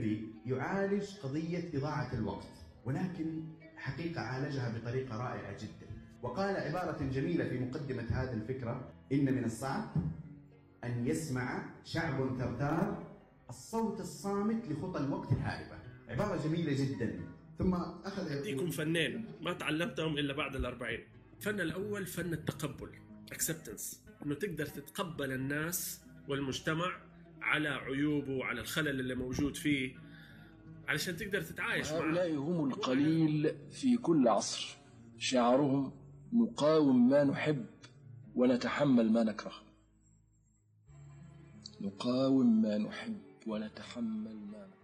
المهدي يعالج قضية إضاعة الوقت ولكن حقيقة عالجها بطريقة رائعة جدا. وقال عبارة جميلة في مقدمة هذه الفكرة إن من الصعب أن يسمع شعب ثرثار الصوت الصامت لخطى الوقت الهاربة عبارة جميلة جدا. ثم أخذ أديكم فنين ما تعلمتهم إلا بعد الأربعين. الفن الأول فن التقبل acceptance. إنه تقدر تتقبل الناس والمجتمع على عيوبه وعلى الخلل اللي موجود فيه علشان تقدر تتعايش معه. هؤلاء هم القليل في كل عصر. شعارهم نقاوم ما نحب ونتحمل ما نكره. نقاوم ما نحب ونتحمل ما نكره.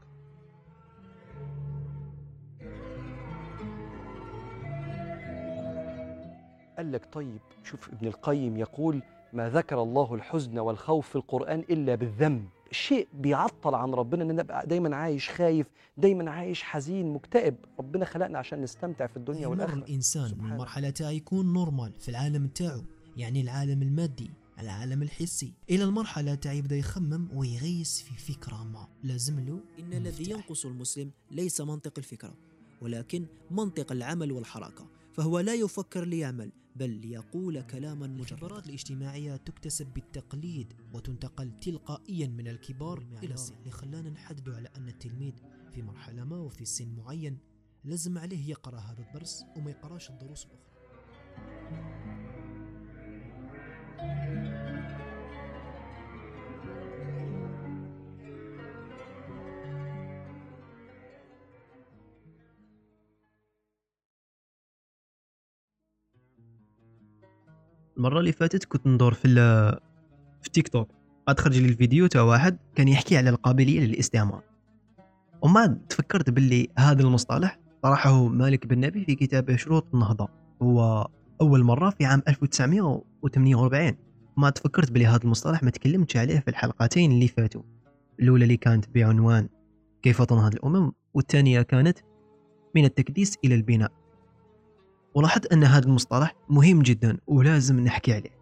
قال لك طيب شوف ابن القيم يقول ما ذكر الله الحزن والخوف في القرآن إلا بالذنب. شيء بيعطل عن ربنا إن نبقى دايما عايش خايف دايما عايش حزين مكتئب. ربنا خلقنا عشان نستمتع في الدنيا والآخرة. الإنسان من تاع يكون نورمال في العالم تاعو يعني العالم المادي العالم الحسي. إلى المرحلة تاع يبدأ يخمم ويغيس في فكرة ما. لازم له إن الذي. ينقص المسلم ليس منطق الفكرة ولكن منطق العمل والحركة فهو لا يفكر ليعمل. بل ليقول كلاما مجردا. الخبرات الاجتماعية تكتسب بالتقليد وتنتقل تلقائيا من الكبار إلى الصغار اللي خلانا نحدد على أن التلميذ في مرحلة ما وفي سن معين لازم عليه يقرأ هذا الدرس وما يقراش الدروس الأخرى. المرة اللي فاتت كنت ندور في في تيك توك. عاد خرج لي الفيديو تاع واحد كان يحكي على القابلية للاستعمار. وما تفكرت باللي هذا المصطلح طرحه مالك بن نبي في كتابه شروط النهضة. هو أول مرة في عام 1948 ما تفكرت باللي هذا المصطلح ما تكلمتش عليه في الحلقتين اللي فاتوا. الأولى اللي كانت بعنوان كيف تنهض الأمم والثانية كانت من التكديس إلى البناء. ولاحظت أن هذا المصطلح مهم جدا ولازم نحكي عليه.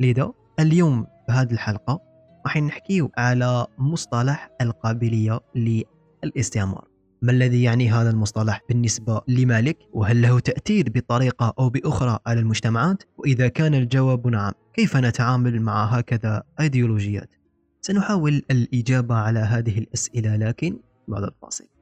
لذا اليوم في هذه الحلقة راح نحكي على مصطلح القابلية للاستعمار. ما الذي يعني هذا المصطلح بالنسبة لمالك؟ وهل له تأثير بطريقة أو بأخرى على المجتمعات؟ وإذا كان الجواب نعم كيف نتعامل مع هكذا ايديولوجيات سنحاول الإجابة على هذه الأسئلة لكن بعد الفاصل.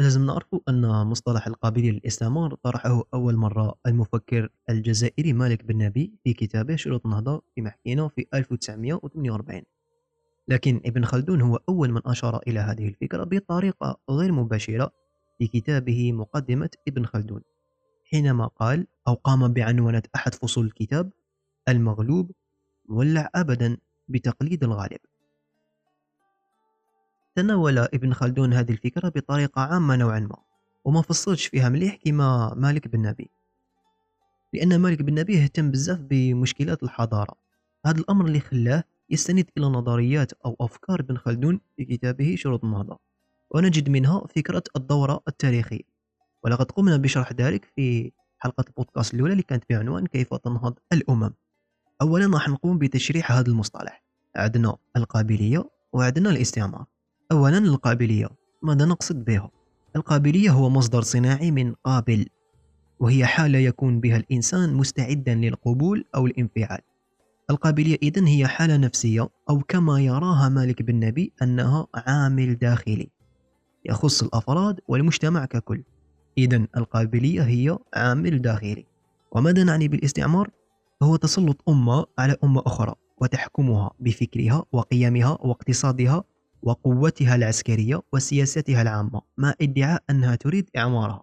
لازم نعرف أن مصطلح القابلية للاستعمار طرحه أول مرة المفكر الجزائري مالك بن نبي في كتابه شروط النهضة في محكينا في 1948 لكن ابن خلدون هو أول من أشار إلى هذه الفكرة بطريقة غير مباشرة في كتابه مقدمة ابن خلدون حينما قال أو قام بعنوانة أحد فصول الكتاب المغلوب مولع أبدا بتقليد الغالب تناول ابن خلدون هذه الفكرة بطريقة عامة نوعا ما وما فصلش فيها مليح كما مالك بن نبي لأن مالك بن نبي اهتم بزاف بمشكلات الحضارة. هذا الأمر اللي خلاه يستند إلى نظريات أو أفكار ابن خلدون في كتابه شروط النهضة ونجد منها فكرة الدورة التاريخية. ولقد قمنا بشرح ذلك في حلقة البودكاست الأولى اللي كانت بعنوان كيف تنهض الأمم. أولا راح نقوم بتشريح هذا المصطلح. عندنا القابلية وعندنا الاستعمار. أولا القابلية ماذا نقصد بها؟ القابلية هو مصدر صناعي من قابل وهي حالة يكون بها الإنسان مستعدا للقبول أو الانفعال القابلية إذن هي حالة نفسية أو كما يراها مالك بن نبي أنها عامل داخلي يخص الأفراد والمجتمع ككل إذن القابلية هي عامل داخلي وماذا نعني بالاستعمار؟ هو تسلط أمة على أمة أخرى وتحكمها بفكرها وقيمها واقتصادها وقوتها العسكرية وسياستها العامة مع ادعاء أنها تريد إعمارها.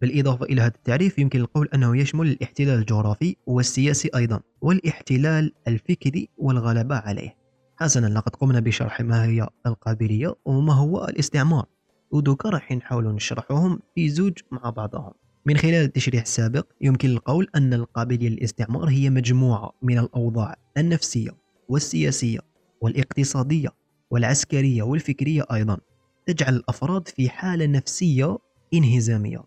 بالإضافة إلى هذا التعريف يمكن القول أنه يشمل الاحتلال الجغرافي والسياسي أيضا والاحتلال الفكري والغلبة عليه. حسنا لقد قمنا بشرح ما هي القابلية وما هو الاستعمار. ودوكا راح نحاول نشرحهم في زوج مع بعضهم. من خلال التشريح السابق يمكن القول أن القابلية للاستعمار هي مجموعة من الأوضاع النفسية والسياسية والاقتصادية والعسكرية والفكرية أيضا تجعل الأفراد في حالة نفسية انهزامية.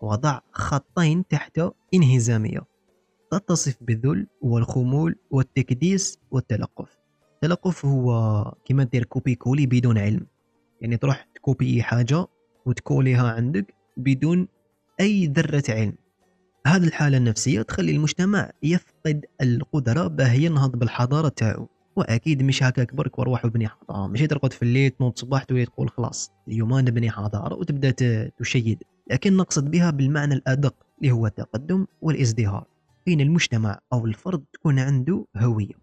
وضع خطين تحت انهزامية. تتصف بالذل والخمول والتكديس والتلقف. التلقف هو كما دير copier coller بدون علم. يعني تروح تكوبي حاجة وتكوليها عندك بدون أي ذرة علم. هذه الحالة النفسية تخلي المجتمع يفقد القدرة باه ينهض بالحضارة تاعو. وأكيد مش هكاك برك وروح وبني حضاره ماشي ترقد في الليل تنوض صباح تولي تقول خلاص اليوم نبني حضاره وتبدأ تشيد. لكن نقصد بها بالمعنى الأدق اللي هو التقدم والإزدهار. بين المجتمع أو الفرد تكون عنده هوية.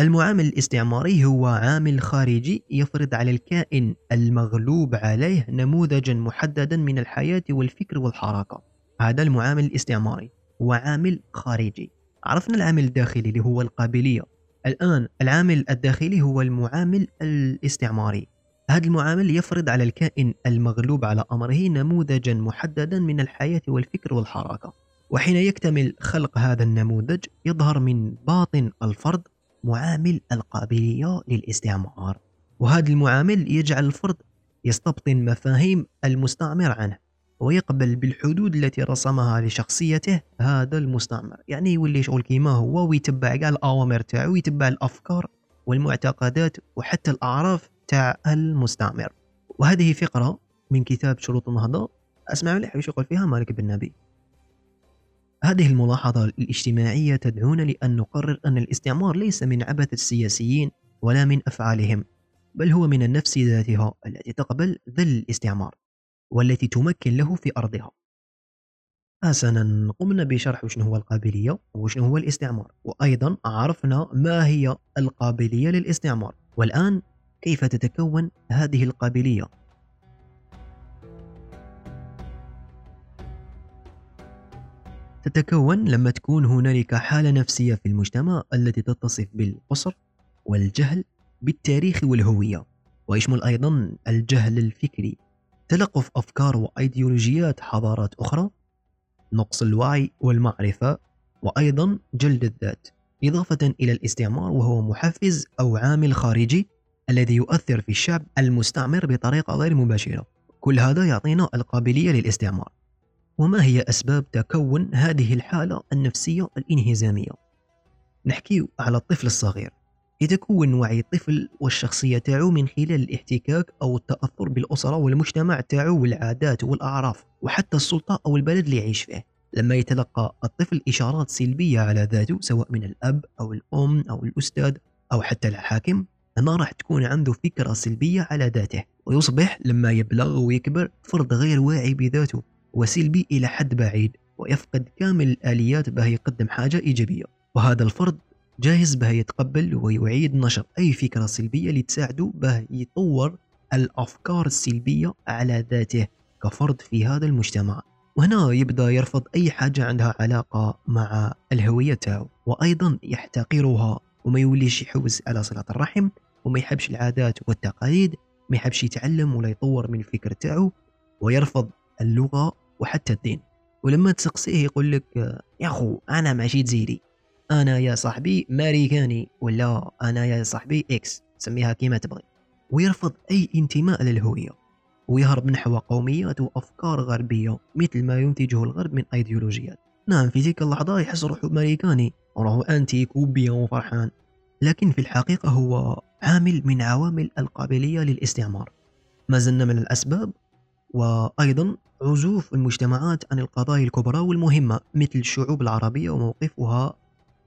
المعامل الاستعماري هو عامل خارجي يفرض على الكائن المغلوب عليه نموذجا محددا من الحياة والفكر والحركة. هذا المعامل الاستعماري. هو عامل خارجي. عرفنا العامل الداخلي اللي هو القابلية. الآن العامل الداخلي هو المعامل الاستعماري. هذا المعامل يفرض على الكائن المغلوب على أمره نموذجا محددا من الحياة والفكر والحركة. وحين يكتمل خلق هذا النموذج يظهر من باطن الفرد معامل القابلية للاستعمار. وهذا المعامل يجعل الفرد يستبطن مفاهيم المستعمر عنه. ويقبل بالحدود التي رسمها لشخصيته هذا المستعمر. يعني يولي شغل كيما هو ويتبع كاع الأوامر تاعو ويتبع الأفكار والمعتقدات وحتى الأعراف تاع المستعمر. وهذه فقرة من كتاب شروط النهضة. أسمع مليح وش يقول فيها مالك بن نبي. هذه الملاحظة الاجتماعية تدعونا لأن نقرر أن الاستعمار ليس من عبث السياسيين ولا من أفعالهم بل هو من النفس ذاتها التي تقبل ذل الاستعمار. والتي تمكن له في أرضها. حسنا قمنا بشرح شنو هو القابلية وشنو هو الاستعمار وأيضا عرفنا ما هي القابلية للاستعمار. والآن كيف تتكون هذه القابلية؟ تتكون لما تكون هنالك حالة نفسية في المجتمع التي تتصف بالقصر والجهل بالتاريخ والهوية ويشمل أيضا الجهل الفكري. تلقف أفكار وأيديولوجيات حضارات أخرى نقص الوعي والمعرفة وأيضا جلد الذات إضافة إلى الاستعمار وهو محفز أو عامل خارجي الذي يؤثر في الشعب المستعمر بطريقة غير مباشرة. كل هذا يعطينا القابلية للاستعمار. وما هي أسباب تكون هذه الحالة النفسية الإنهزامية؟ نحكي على الطفل الصغير. يتكون وعي الطفل والشخصية تاعو من خلال الاحتكاك أو التأثر بالأسرة والمجتمع تاعو والعادات والأعراف وحتى السلطة أو البلد اللي يعيش فيه. لما يتلقى الطفل إشارات سلبية على ذاته سواء من الأب أو الأم أو الأستاذ أو حتى الحاكم هنا راح تكون عنده فكرة سلبية على ذاته. ويصبح لما يبلغ ويكبر فرد غير واعي بذاته وسلبي إلى حد بعيد ويفقد كامل الآليات باه يقدم حاجة إيجابية. وهذا الفرد جاهز باه يتقبل ويعيد نشر أي فكرة سلبية لتساعده باه يطور الأفكار السلبية على ذاته كفرد في هذا المجتمع. وهنا يبدأ يرفض أي حاجة عندها علاقة مع الهوية تاعو. وأيضا يحتقرها وما يوليش يحوز على صلة الرحم وما يحبش العادات والتقاليد ما يحبش يتعلم ولا يطور من الفكر تاعو ويرفض اللغة وحتى الدين. ولما تسقسيه يقول لك يا أخو أنا ماشي تزيدي أنا يا صاحبي ماريكاني ولا أنا يا صاحبي إكس سميها كيما تبغي. ويرفض أي انتماء للهوية ويهرب نحو قوميات وأفكار غربية مثل ما ينتجه الغرب من أيديولوجيات. نعم في تلك اللحظة يحس روحه ماريكاني وراهو انتي كوبيا وفرحان. لكن في الحقيقة هو عامل من عوامل القابلية للاستعمار. ما زلنا من الأسباب وأيضا عزوف المجتمعات عن القضايا الكبرى والمهمة مثل الشعوب العربية وموقفها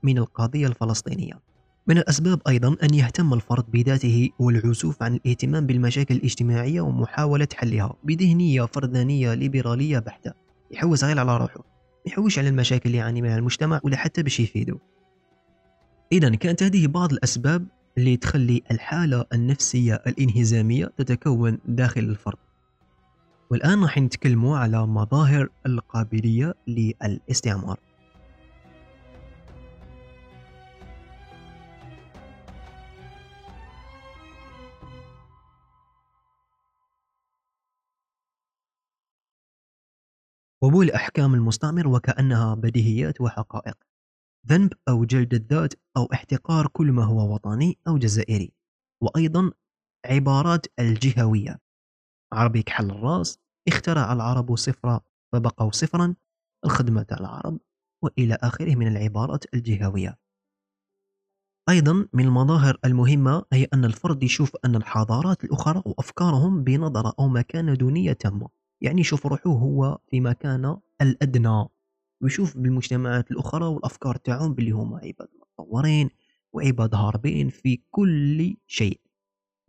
من القضية الفلسطينية. من الأسباب أيضا أن يهتم الفرد بذاته والعزوف عن الاهتمام بالمشاكل الاجتماعية ومحاولة حلها بذهنية فردانية ليبرالية بحتة. يحوس غير على روحه. يحوش على المشاكل اللي يعاني منها المجتمع ولا حتى باش يفيدو إذا كانت هذه بعض الأسباب اللي تخلي الحالة النفسية الانهزامية تتكون داخل الفرد. والآن راح نتكلموا على مظاهر القابلية للاستعمار. قبول أحكام المستعمر وكأنها بديهيات وحقائق. ذنب أو جلد الذات أو احتقار كل ما هو وطني أو جزائري. وأيضا عبارات الجهوية. عربي كحل الرأس اخترع العرب صفرا فبقوا صفرا الخدمة على العرب وإلى آخره من العبارات الجهوية. أيضا من المظاهر المهمة هي أن الفرد يشوف أن الحضارات الأخرى وأفكارهم بنظرة أو مكانة دونية تامة. يعني يشوف روحه هو في مكانة الأدنى. ويشوف بالمجتمعات الأخرى والأفكار تاعهم باللي هما عباد متطورين وعباد هاربين في كل شيء.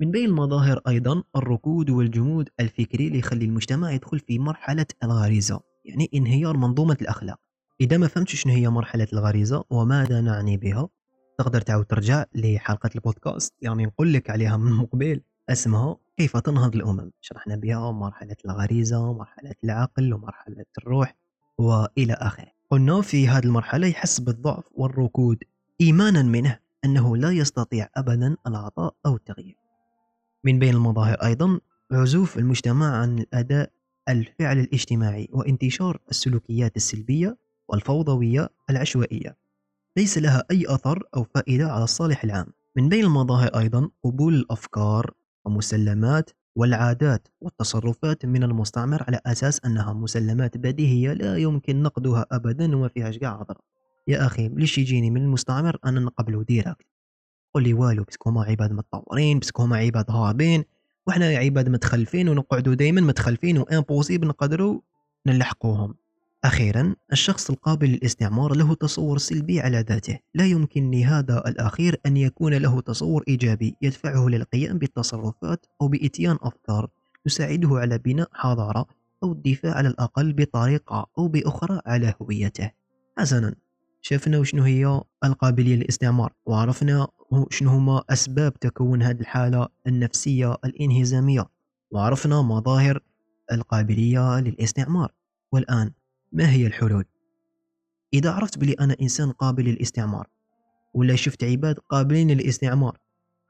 من بين المظاهر أيضا الركود والجمود الفكري اللي يخلي المجتمع يدخل في مرحلة الغريزة يعني انهيار منظومة الأخلاق. إذا ما فهمتش شنو هي مرحلة الغريزة وماذا نعني بها تقدر تعاود ترجع لحلقة البودكاست. يعني نقول لك عليها من مقبل. اسمها كيف تنهض الأمم. شرحنا بها مرحلة الغريزة مرحلة العقل ومرحلة الروح وإلى آخره. قلنا في هذه المرحلة يحس بالضعف والركود إيمانا منه أنه لا يستطيع أبدا العطاء أو التغيير. من بين المظاهر أيضا عزوف المجتمع عن الأداء الفعل الاجتماعي وانتشار السلوكيات السلبية والفوضوية العشوائية. ليس لها أي أثر أو فائدة على الصالح العام. من بين المظاهر أيضا قبول الأفكار ومسلمات والعادات والتصرفات من المستعمر على أساس أنها مسلمات بديهية لا يمكن نقدها أبدا وما فيهاش قاع عذر يا أخي ليش يجيني من المستعمر أنا نقبله direct قول لي والو parce que هما عباد متطورين parce que هما عباد هاربين وحنا عباد متخلفين ونقعدوا دائما متخلفين و impossible نقدروا نلحقوهم. أخيرا الشخص القابل للاستعمار له تصور سلبي على ذاته. لا يمكن لهذا الأخير أن يكون له تصور إيجابي يدفعه للقيام بالتصرفات أو بإتيان أفكار تساعده على بناء حضارة أو الدفاع على الأقل بطريقة أو بأخرى على هويته. حسنا. شفنا وشنو هي القابلية للاستعمار؟ وعرفنا شنو هما أسباب تكون هذه الحالة النفسية الإنهزامية. وعرفنا مظاهر القابلية للاستعمار. والآن ما هي الحلول؟ إذا عرفت بلي أنا إنسان قابل للاستعمار ولا شفت عباد قابلين للاستعمار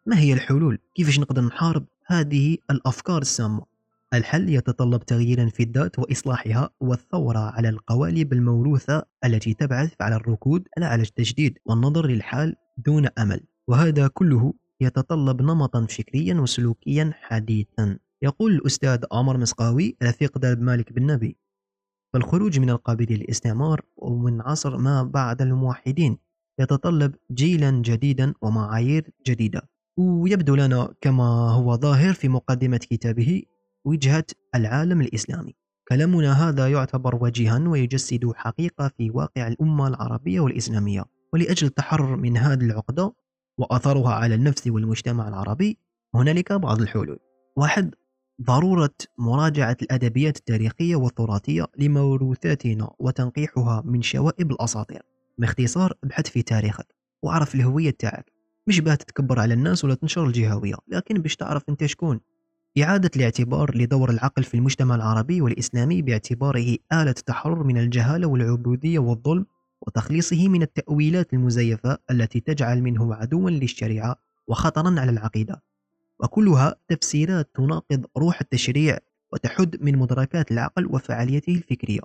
ما هي الحلول؟ كيفاش نقدر نحارب هذه الأفكار السامة؟ الحل يتطلب تغييرا في الذات وإصلاحها والثورة على القوالب الموروثة التي تبعث على الركود لا على التجديد والنظر للحال دون أمل وهذا كله يتطلب نمطا فكريا وسلوكيا حديثا يقول الأستاذ عمر مسقاوي رفيق درب مالك بن نبي فالخروج من القابلية للاستعمار ومن عصر ما بعد الموحدين يتطلب جيلا جديدا ومعايير جديدة. ويبدو لنا كما هو ظاهر في مقدمة كتابه وجهة العالم الإسلامي. كلامنا هذا يعتبر وجيها ويجسد حقيقة في واقع الأمة العربية والإسلامية. ولأجل التحرر من هذه العقدة وأثرها على النفس والمجتمع العربي هنالك بعض الحلول. واحد ضرورة مراجعة الأدبيات التاريخية والتراثية لموروثاتنا وتنقيحها من شوائب الأساطير. باختصار ابحث في تاريخك واعرف الهوية تاعك. مش باه تتكبر على الناس ولا تنشر الجهوية لكن باش تعرف أنت شكون. إعادة الاعتبار لدور العقل في المجتمع العربي والإسلامي باعتباره آلة تحرر من الجهالة والعبودية والظلم وتخليصه من التأويلات المزيفة التي تجعل منه عدوا للشريعة وخطرا على العقيدة. وكلها تفسيرات تناقض روح التشريع وتحد من مدركات العقل وفعاليته الفكرية.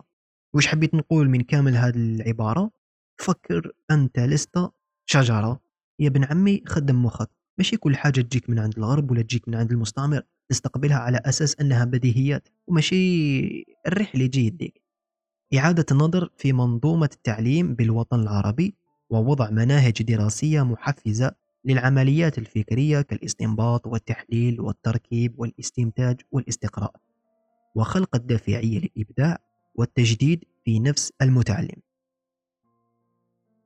وش حبيت نقول من كامل هذه العبارة؟ فكر أنت لست شجرة. يا ابن عمي خدم مخك ماشي كل حاجة تجيك من عند الغرب ولا تجيك من عند المستعمر. تستقبلها على أساس أنها بديهيات. وماشي الرحلة يجي يديك. إعادة النظر في منظومة التعليم بالوطن العربي ووضع مناهج دراسية محفزة للعمليات الفكرية كالاستنباط والتحليل والتركيب والاستنتاج والاستقراء وخلق الدافعية للإبداع والتجديد في نفس المتعلم.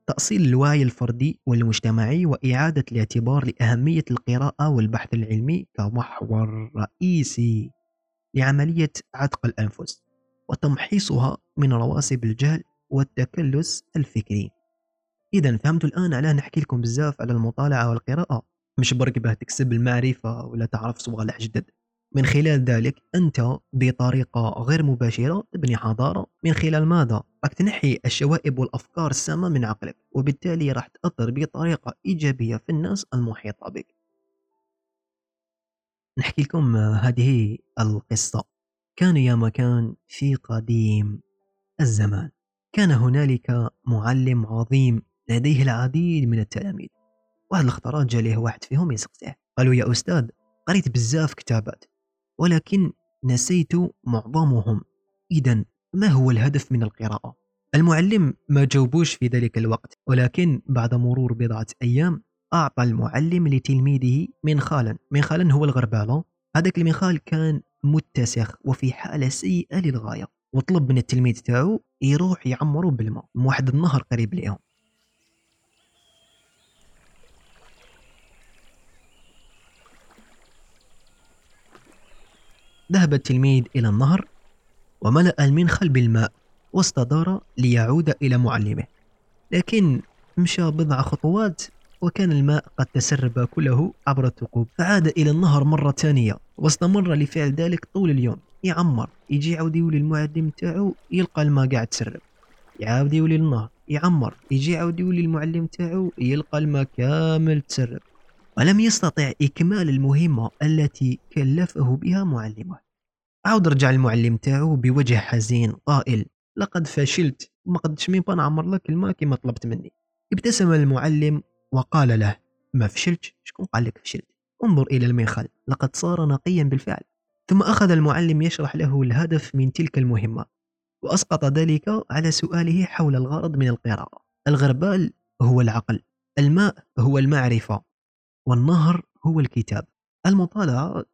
تأصيل الوعي الفردي والمجتمعي وإعادة الاعتبار لأهمية القراءة والبحث العلمي كمحور رئيسي لعملية عتق الأنفس وتمحيصها من رواسب الجهل والتكلس الفكري. إذا فهمتوا الآن علاه نحكي لكم بزاف على المطالعة والقراءة. مش برك باه تكسب المعرفة ولا تعرف صوالح جدد. من خلال ذلك أنت بطريقة غير مباشرة تبني حضارة من خلال ماذا؟ راك تنحي الشوائب والأفكار السامة من عقلك وبالتالي راح تأثر بطريقة إيجابية في الناس المحيطة بك. نحكي لكم هذه القصة. كان يا مكان في قديم الزمان. كان هنالك معلم عظيم لديه العديد من التلاميذ. واحد الاختارات جا ليه واحد فيهم يسقسيه قالوا يا أستاذ قريت بزاف كتابات ولكن نسيت معظمهم. إذا ما هو الهدف من القراءة؟ المعلم ما جاوبوش في ذلك الوقت ولكن بعد مرور بضعة أيام أعطى المعلم لتلميذه منخالا. منخالا هو الغربالة. هذاك المنخال كان متسخ وفي حالة سيئة للغاية وطلب من التلميذ تاعو يروح يعمرو بالماء. من واحد النهر قريب ليهم. ذهب التلميذ إلى النهر وملأ المنخل بالماء واستدار ليعود إلى معلمه. لكن مشى بضع خطوات وكان الماء قد تسرب كله عبر الثقوب. فعاد إلى النهر مرة ثانية واستمر لفعل ذلك طول اليوم. يعمر يجي يعاود يولي المعلم تاعو يلقى الماء قاعد تسرب. يعاود يولي للنهر يعمر يجي يعاود يولي المعلم تاعو يلقى الماء كامل تسرب. ولم يستطع إكمال المهمة التي كلفه بها معلمه. عاود رجع المعلم تاعو بوجه حزين قائل لقد فشلت ما قدش مين نعمر لك الماء كما طلبت مني. ابتسم المعلم وقال له ما فشلتش؟ شكون قال لك فشلت؟ انظر إلى المنخل لقد صار نقيا بالفعل. ثم أخذ المعلم يشرح له الهدف من تلك المهمة وأسقط ذلك على سؤاله حول الغرض من القراءة. الغربال هو العقل الماء هو المعرفة والنهر هو الكتاب. المطالعة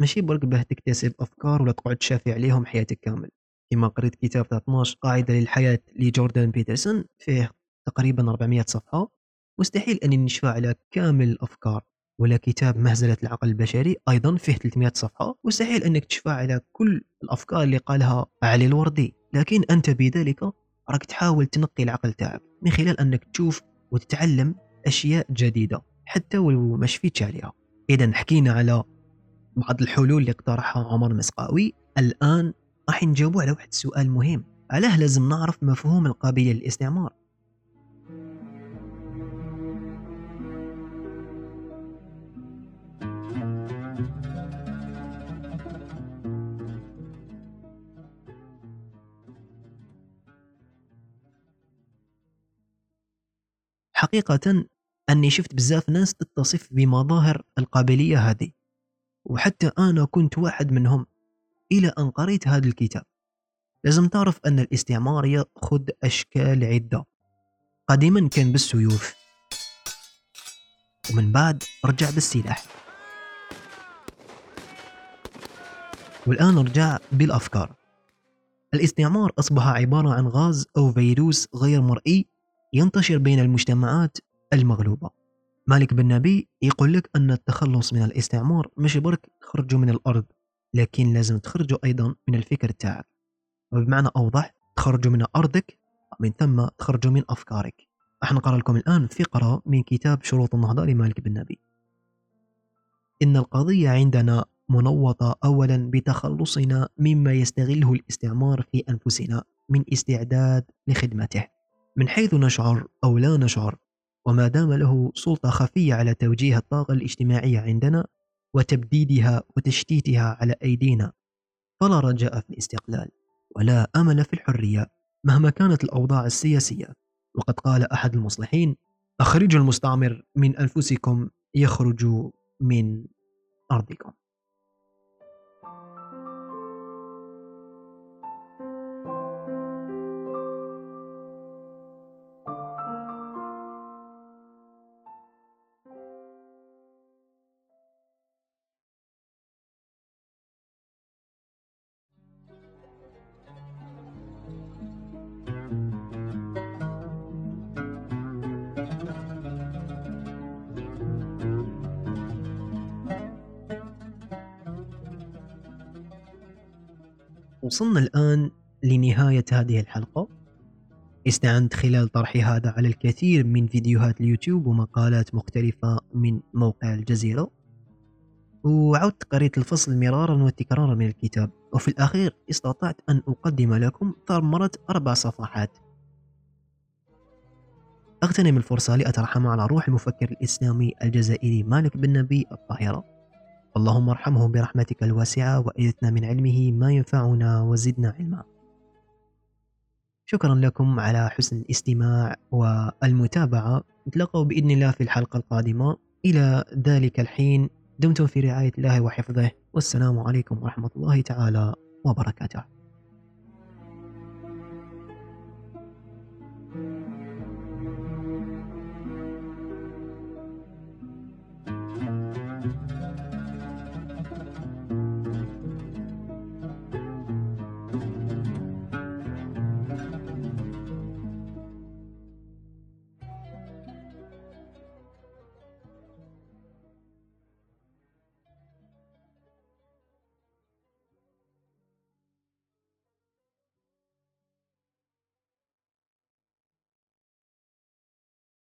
ماشي برك باه تكتسب أفكار ولا تقعد تشافي عليهم حياتك كامل. كما قريت كتاب تاع 12 قاعدة للحياة لجوردان بيترسون فيه تقريبا 400 صفحة. مستحيل أن نشفى على كامل الأفكار ولا كتاب مهزلة العقل البشري أيضا فيه 300 صفحة. مستحيل أنك تشفى على كل الأفكار اللي قالها علي الوردي. لكن أنت بذلك راك تحاول تنقي العقل تاعك من خلال أنك تشوف وتتعلم أشياء جديدة حتى ولو ما شفيتش عليها. إذا حكينا على بعض الحلول اللي اقترحها عمر مسقاوي. الآن راح نجاوبوا على واحد السؤال مهم. علاه لازم نعرف مفهوم القابلية للاستعمار. حقيقة أني شفت بزاف ناس تتصف بمظاهر القابلية هذه. وحتى أنا كنت واحد منهم إلى أن قريت هذا الكتاب. لازم تعرف أن الاستعمار يأخذ أشكال عدة. قديما كان بالسيوف. ومن بعد رجع بالسلاح. والآن رجع بالأفكار. الاستعمار أصبح عبارة عن غاز أو فيروس غير مرئي ينتشر بين المجتمعات المغلوبة. مالك بن نبي يقول لك أن التخلص من الاستعمار مش برك تخرجوا من الأرض لكن لازم تخرجوا أيضا من الفكر تاعك. وبمعنى أوضح تخرجوا من أرضك ومن ثم تخرجوا من أفكارك. راح نقرأ لكم الآن فقرة من كتاب شروط النهضة لمالك بن نبي. إن القضية عندنا منوطة أولا بتخلصنا مما يستغله الاستعمار في أنفسنا من استعداد لخدمته. من حيث نشعر أو لا نشعر وما دام له سلطة خفية على توجيه الطاقة الاجتماعية عندنا وتبديدها وتشتيتها على أيدينا فلا رجاء في الاستقلال ولا أمل في الحرية مهما كانت الأوضاع السياسية. وقد قال أحد المصلحين أخرجوا المستعمر من أنفسكم يخرج من أرضكم. وصلنا الآن لنهاية هذه الحلقة. استعنت خلال طرحي هذا على الكثير من فيديوهات اليوتيوب ومقالات مختلفة من موقع الجزيرة. وعدت قريت الفصل مرارا وتكرارا من الكتاب. وفي الأخير استطعت أن أقدم لكم ثمرة أربع صفحات. أغتنم الفرصة لأترحم على روح المفكر الإسلامي الجزائري مالك بن نبي الطاهرة. اللهم ارحمه برحمتك الواسعة وإذتنا من علمه ما ينفعنا وزدنا علما. شكرا لكم على حسن الاستماع والمتابعة. نتلاقوا بإذن الله في الحلقة القادمة. إلى ذلك الحين دمتم في رعاية الله وحفظه. والسلام عليكم ورحمة الله تعالى وبركاته.